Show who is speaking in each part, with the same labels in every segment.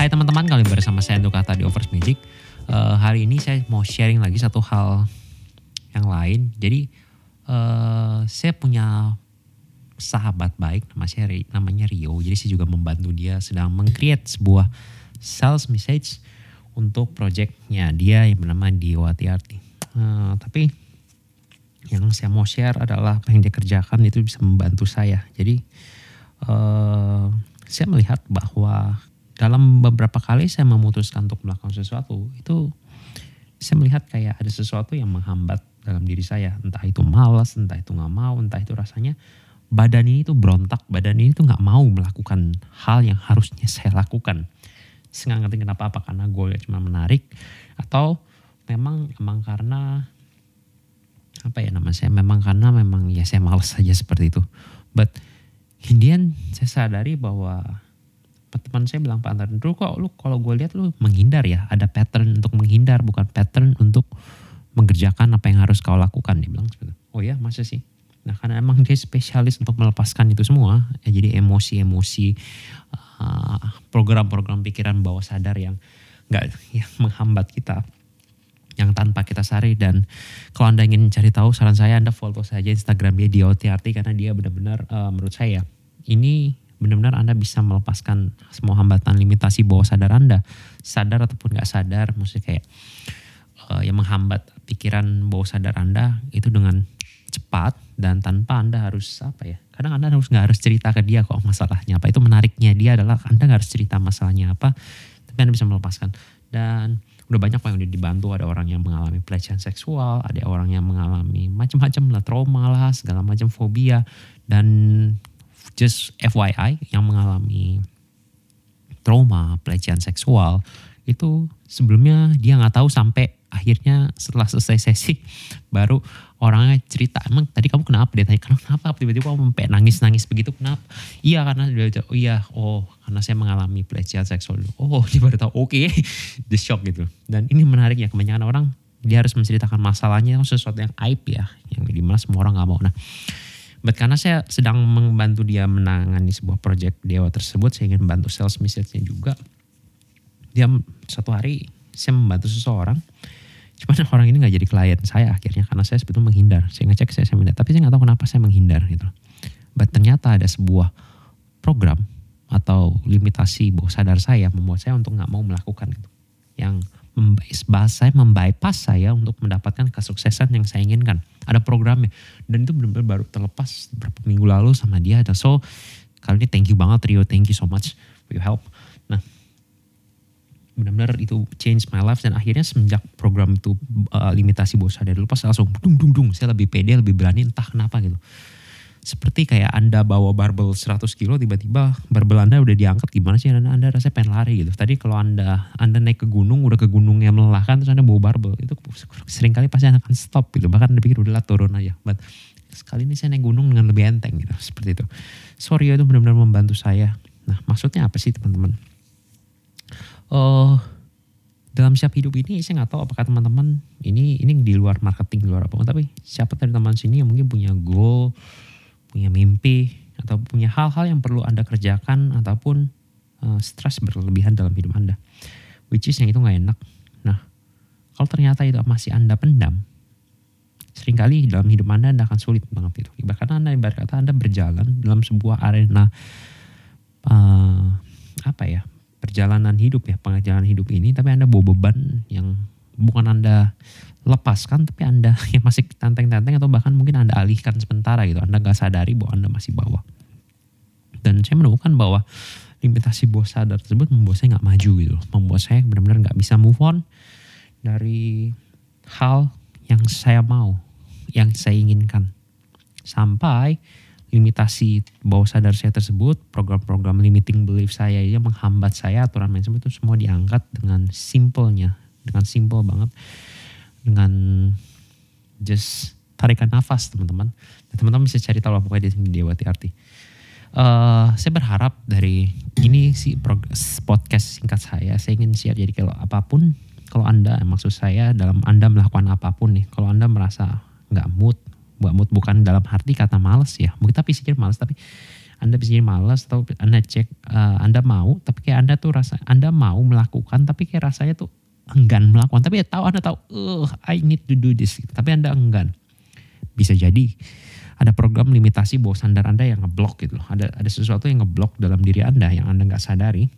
Speaker 1: Hai teman-teman, kali bersama saya Ando Kata di Overs Magic. Uh, hari ini saya mau sharing lagi satu hal yang lain. Jadi uh, saya punya sahabat baik nama saya namanya Rio. Jadi saya juga membantu dia sedang mengcreate sebuah sales message untuk projectnya dia yang bernama Diwati Arti. Uh, tapi yang saya mau share adalah apa yang dia kerjakan itu bisa membantu saya. Jadi uh, saya melihat bahwa dalam beberapa kali saya memutuskan untuk melakukan sesuatu itu saya melihat kayak ada sesuatu yang menghambat dalam diri saya. Entah itu malas entah itu nggak mau entah itu rasanya badan ini tuh berontak badan ini tuh nggak mau melakukan hal yang harusnya saya lakukan. Saya nggak ngerti kenapa apa karena gue cuma menarik atau memang memang karena apa ya nama saya memang karena memang ya saya malas saja seperti itu. But Indian saya sadari bahwa teman saya bilang Pak Antar dulu kok lu kalau gue lihat lu menghindar ya? Ada pattern untuk menghindar bukan pattern untuk mengerjakan apa yang harus kau lakukan. Dia bilang seperti oh ya masa sih? Nah karena emang dia spesialis untuk melepaskan itu semua ya jadi emosi-emosi uh, program-program pikiran bawah sadar yang nggak yang menghambat kita yang tanpa kita sari. Dan kalau anda ingin cari tahu saran saya anda follow saja Instagram dia di OTRT karena dia benar-benar uh, menurut saya ini benar-benar Anda bisa melepaskan semua hambatan limitasi bawah sadar Anda. Sadar ataupun gak sadar, maksudnya kayak uh, yang menghambat pikiran bawah sadar Anda itu dengan cepat dan tanpa Anda harus apa ya. Kadang Anda harus nggak harus cerita ke dia kok masalahnya apa. Itu menariknya dia adalah Anda nggak harus cerita masalahnya apa, tapi Anda bisa melepaskan. Dan udah banyak yang udah dibantu ada orang yang mengalami pelecehan seksual ada orang yang mengalami macam-macam lah trauma lah segala macam fobia dan just FYI yang mengalami trauma pelecehan seksual itu sebelumnya dia nggak tahu sampai akhirnya setelah selesai sesi baru orangnya cerita emang tadi kamu kenapa? Dia tanya kenapa? Tiba-tiba kamu sampai nangis nangis begitu kenapa? Iya karena dia oh iya oh karena saya mengalami pelecehan seksual. Oh dia baru tahu oke. Okay. the shock gitu. Dan ini menarik ya kebanyakan orang dia harus menceritakan masalahnya sesuatu yang aib ya yang di mana semua orang nggak mau. Nah But karena saya sedang membantu dia menangani sebuah project dewa tersebut, saya ingin membantu sales message-nya juga. Dia satu hari saya membantu seseorang, cuman orang ini nggak jadi klien saya akhirnya karena saya sebetulnya menghindar. Saya ngecek saya, saya menghindar, tapi saya nggak tahu kenapa saya menghindar gitu. But ternyata ada sebuah program atau limitasi bawah sadar saya membuat saya untuk nggak mau melakukan itu. Yang bahasa saya membypass saya untuk mendapatkan kesuksesan yang saya inginkan. Ada programnya. Dan itu benar-benar baru terlepas beberapa minggu lalu sama dia. Dan so kali ini thank you banget Rio, thank you so much for your help. Nah benar-benar itu change my life. Dan akhirnya semenjak program itu uh, limitasi bawah sadar pas langsung dung dung dung. Saya lebih pede lebih berani entah kenapa gitu seperti kayak Anda bawa barbel 100 kilo tiba-tiba barbel Anda udah diangkat gimana sih Anda, anda rasanya pengen lari gitu. Tadi kalau Anda Anda naik ke gunung udah ke gunung yang melelahkan terus Anda bawa barbel itu sering kali pasti Anda akan stop gitu. Bahkan Anda pikir udah turun aja. But sekali ini saya naik gunung dengan lebih enteng gitu seperti itu. Sorry itu benar-benar membantu saya. Nah maksudnya apa sih teman-teman? Oh dalam siap hidup ini saya nggak tahu apakah teman-teman ini ini di luar marketing di luar apa tapi siapa dari teman sini yang mungkin punya goal punya mimpi atau punya hal-hal yang perlu Anda kerjakan ataupun uh, stres berlebihan dalam hidup Anda. Which is yang itu nggak enak. Nah, kalau ternyata itu masih Anda pendam, sering kali dalam hidup Anda Anda akan sulit banget itu. Bahkan Anda ibarat kata Anda berjalan dalam sebuah arena uh, apa ya perjalanan hidup ya perjalanan hidup ini, tapi Anda bawa beban yang bukan Anda lepaskan tapi Anda yang masih tanteng-tanteng atau bahkan mungkin Anda alihkan sementara gitu. Anda gak sadari bahwa Anda masih bawa. Dan saya menemukan bahwa limitasi bawah sadar tersebut membuat saya gak maju gitu. Membuat saya benar-benar gak bisa move on dari hal yang saya mau, yang saya inginkan. Sampai limitasi bawah sadar saya tersebut, program-program limiting belief saya yang menghambat saya, aturan mindset itu semua diangkat dengan simpelnya, dengan simple banget dengan just tarikan nafas teman-teman. Teman-teman bisa cari tahu pokoknya di Dewati Arti. Uh, saya berharap dari ini sih podcast singkat saya, saya ingin share jadi kalau apa pun, kalau anda maksud saya dalam anda melakukan apa pun nih, kalau anda merasa nggak mood, nggak mood bukan dalam arti kata males ya, mungkin tapi pikir males tapi Anda bisa jadi malas atau Anda cek uh, Anda mau tapi kayak Anda tuh rasa Anda mau melakukan tapi kayak rasanya tuh enggan melakukan. Tapi ya tahu Anda tahu uh I need to do this. Tapi Anda enggan. Bisa jadi ada program limitasi bawah sadar Anda yang ngeblok gitu loh. Ada ada sesuatu yang ngeblok dalam diri Anda yang Anda nggak sadari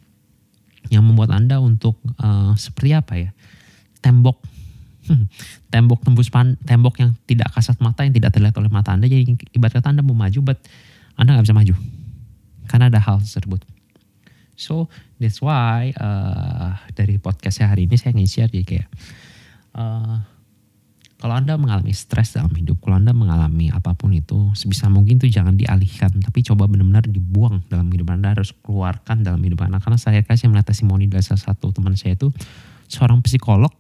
Speaker 1: yang membuat Anda untuk uh, seperti apa ya? Tembok. Tembok tembus pan, tembok yang tidak kasat mata yang tidak terlihat oleh mata anda. Jadi ibarat kata anda mau maju but anda nggak bisa maju. Karena ada hal tersebut so that's why uh, dari podcast saya hari ini saya ingin share jadi kayak uh, kalau anda mengalami stres dalam hidup, kalau anda mengalami apa pun itu, sebisa mungkin itu jangan dialihkan, tapi coba benar-benar dibuang dalam hidup anda, harus keluarkan dalam hidup anda. Karena saya kasih melihat testimoni dari salah satu teman saya itu, seorang psikolog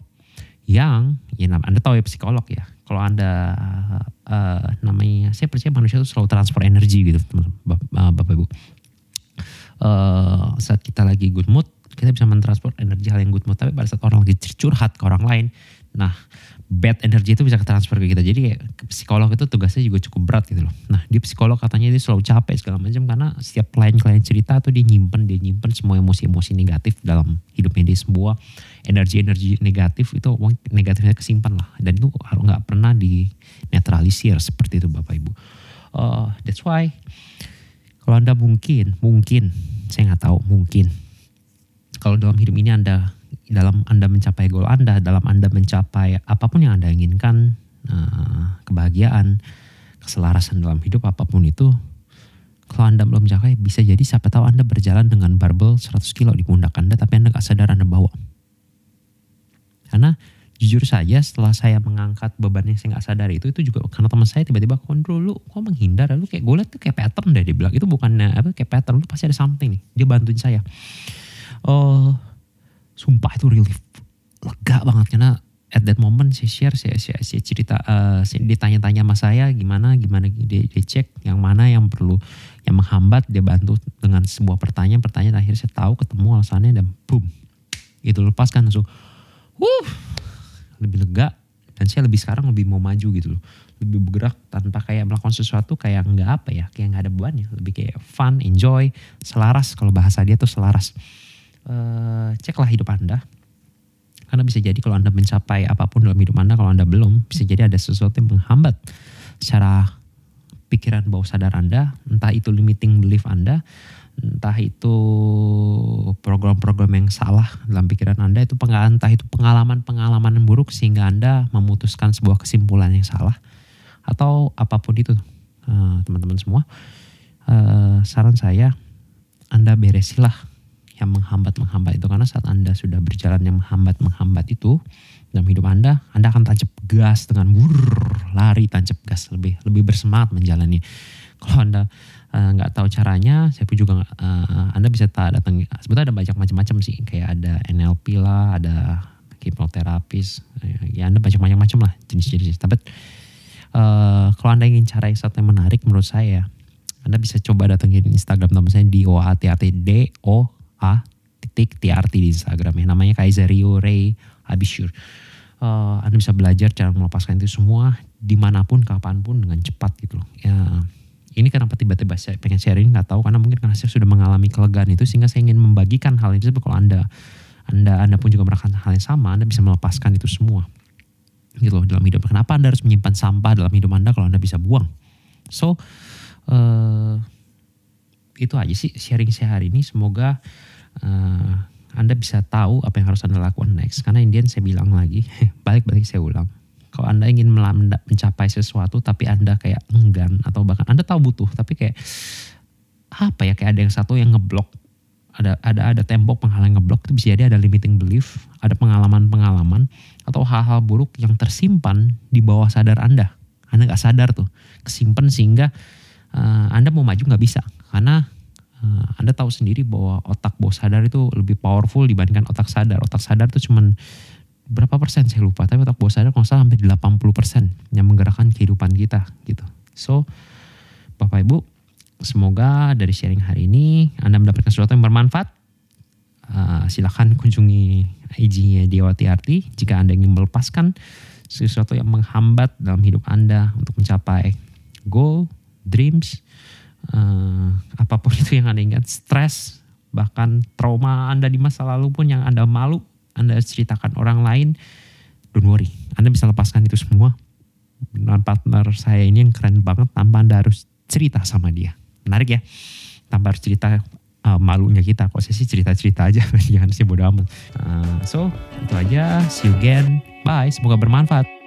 Speaker 1: yang ya anda tahu ya psikolog ya kalau anda uh, namanya saya percaya manusia itu selalu transfer energi gitu teman uh, bapak ibu uh, saat kita lagi good mood kita bisa mentransfer energi hal yang good mood tapi pada saat orang lagi curhat ke orang lain nah bad energy itu bisa transfer ke kita. Jadi psikolog itu tugasnya juga cukup berat gitu loh. Nah di psikolog katanya dia selalu capek segala macam karena setiap klien-klien cerita tuh dia nyimpen, dia nyimpen semua emosi-emosi negatif dalam hidupnya dia semua energi-energi negatif itu negatifnya kesimpan lah dan itu harus nggak pernah di netralisir seperti itu bapak ibu. Uh, that's why kalau anda mungkin mungkin saya nggak tahu mungkin kalau dalam hidup ini anda dalam Anda mencapai goal Anda, dalam Anda mencapai apa pun yang Anda inginkan, uh, kebahagiaan, keselarasan dalam hidup apa pun itu, kalau Anda belum mencapai, bisa jadi siapa tahu Anda berjalan dengan barbel 100 kilo di pundak Anda, tapi Anda gak sadar Anda bawa. Karena jujur saja setelah saya mengangkat beban yang saya gak sadar itu, itu juga karena teman saya tiba-tiba kontrol lu kok menghindar, lu kayak gue liat tuh kayak pattern deh dia bilang, itu bukannya apa kayak pattern, lu pasti ada something nih, dia bantuin saya. Oh, sumpah itu relief. Lega banget karena at that moment saya share saya, saya, saya cerita uh, saya ditanya-tanya sama saya gimana gimana? Dia, dia cek yang mana yang perlu yang menghambat dia bantu dengan sebuah pertanyaan pertanyaan akhirnya saya tahu ketemu alasannya dan boom. Itu lepaskan langsung wuh lebih lega dan saya lebih sekarang lebih mau maju gitu loh. Lebih bergerak tanpa kayak melakukan sesuatu kayak nggak apa ya kayak nggak ada bebannya. Lebih kayak fun enjoy selaras. Kalau bahasa dia tuh selaras. Uh, ceklah hidup Anda. Karena bisa jadi kalau Anda mencapai apa pun dalam hidup Anda, kalau Anda belum, bisa jadi ada sesuatu yang menghambat secara pikiran bawah sadar Anda, entah itu limiting belief Anda, entah itu program-program yang salah dalam pikiran Anda, itu entah itu pengalaman-pengalaman yang buruk sehingga Anda memutuskan sebuah kesimpulan yang salah, atau apa pun itu, eh, teman-teman semua. Uh, saran saya, Anda beresilah yang menghambat-menghambat itu karena saat Anda sudah berjalan yang menghambat-menghambat itu dalam hidup Anda, Anda akan tancap gas dengan wurr, lari tancap gas lebih lebih bersemangat menjalani. Kalau Anda eh, nggak uh, tahu caranya, saya pun juga uh, Anda bisa datang. Sebetulnya ada banyak macam-macam sih, kayak ada NLP lah, ada hipnoterapis, ya Anda banyak macam-macam lah jenis-jenis. Tapi uh, kalau Anda ingin cara yang yang menarik menurut saya, anda bisa coba datengin Instagram teman saya di D O A titik TRT di Instagram ya namanya Kaiserio Ray Abishur. Uh, anda bisa belajar cara melepaskan itu semua di mana pun kapan pun dengan cepat gitu loh. Ya, ini kenapa tiba-tiba saya pengen sharing nggak tahu karena mungkin karena saya sudah mengalami kelegaan itu sehingga saya ingin membagikan hal itu kalau anda anda anda pun juga merasakan hal yang sama anda bisa melepaskan itu semua gitu loh dalam hidup. Kenapa anda harus menyimpan sampah dalam hidup anda kalau anda bisa buang? So uh, itu aja sih sharing saya hari ini. Semoga uh, Anda bisa tahu apa yang harus Anda lakukan next. Karena Indian saya bilang lagi, balik-balik saya ulang. Kalau Anda ingin mencapai sesuatu tapi Anda kayak enggan atau bahkan Anda tahu butuh tapi kayak apa ya kayak ada yang satu yang ngeblok ada ada ada tembok penghalang ngeblok itu bisa jadi ada limiting belief, ada pengalaman-pengalaman atau hal-hal buruk yang tersimpan di bawah sadar Anda. Anda nggak sadar tuh, kesimpan sehingga uh, Anda mau maju nggak bisa karena uh, Anda tahu sendiri bahwa otak bawah sadar itu lebih powerful dibandingkan otak sadar. Otak sadar itu cuman berapa persen saya lupa, tapi otak bawah sadar kalau salah sampai 80 persen yang menggerakkan kehidupan kita gitu. So, Bapak Ibu, semoga dari sharing hari ini Anda mendapatkan sesuatu yang bermanfaat. Uh, silakan kunjungi IG-nya Dewati Arti jika Anda ingin melepaskan sesuatu yang menghambat dalam hidup Anda untuk mencapai goal, dreams, uh, apa pun itu yang anda ingat, stres, bahkan trauma anda di masa lalu pun yang anda malu, anda ceritakan orang lain, don't worry, anda bisa lepaskan itu semua. Dan partner saya ini yang keren banget tanpa anda harus cerita sama dia. Menarik ya, tanpa harus cerita uh, malunya kita. Kok saya sih cerita-cerita aja, jangan sih bodo amat. Uh, so, itu aja. See you again. Bye, semoga bermanfaat.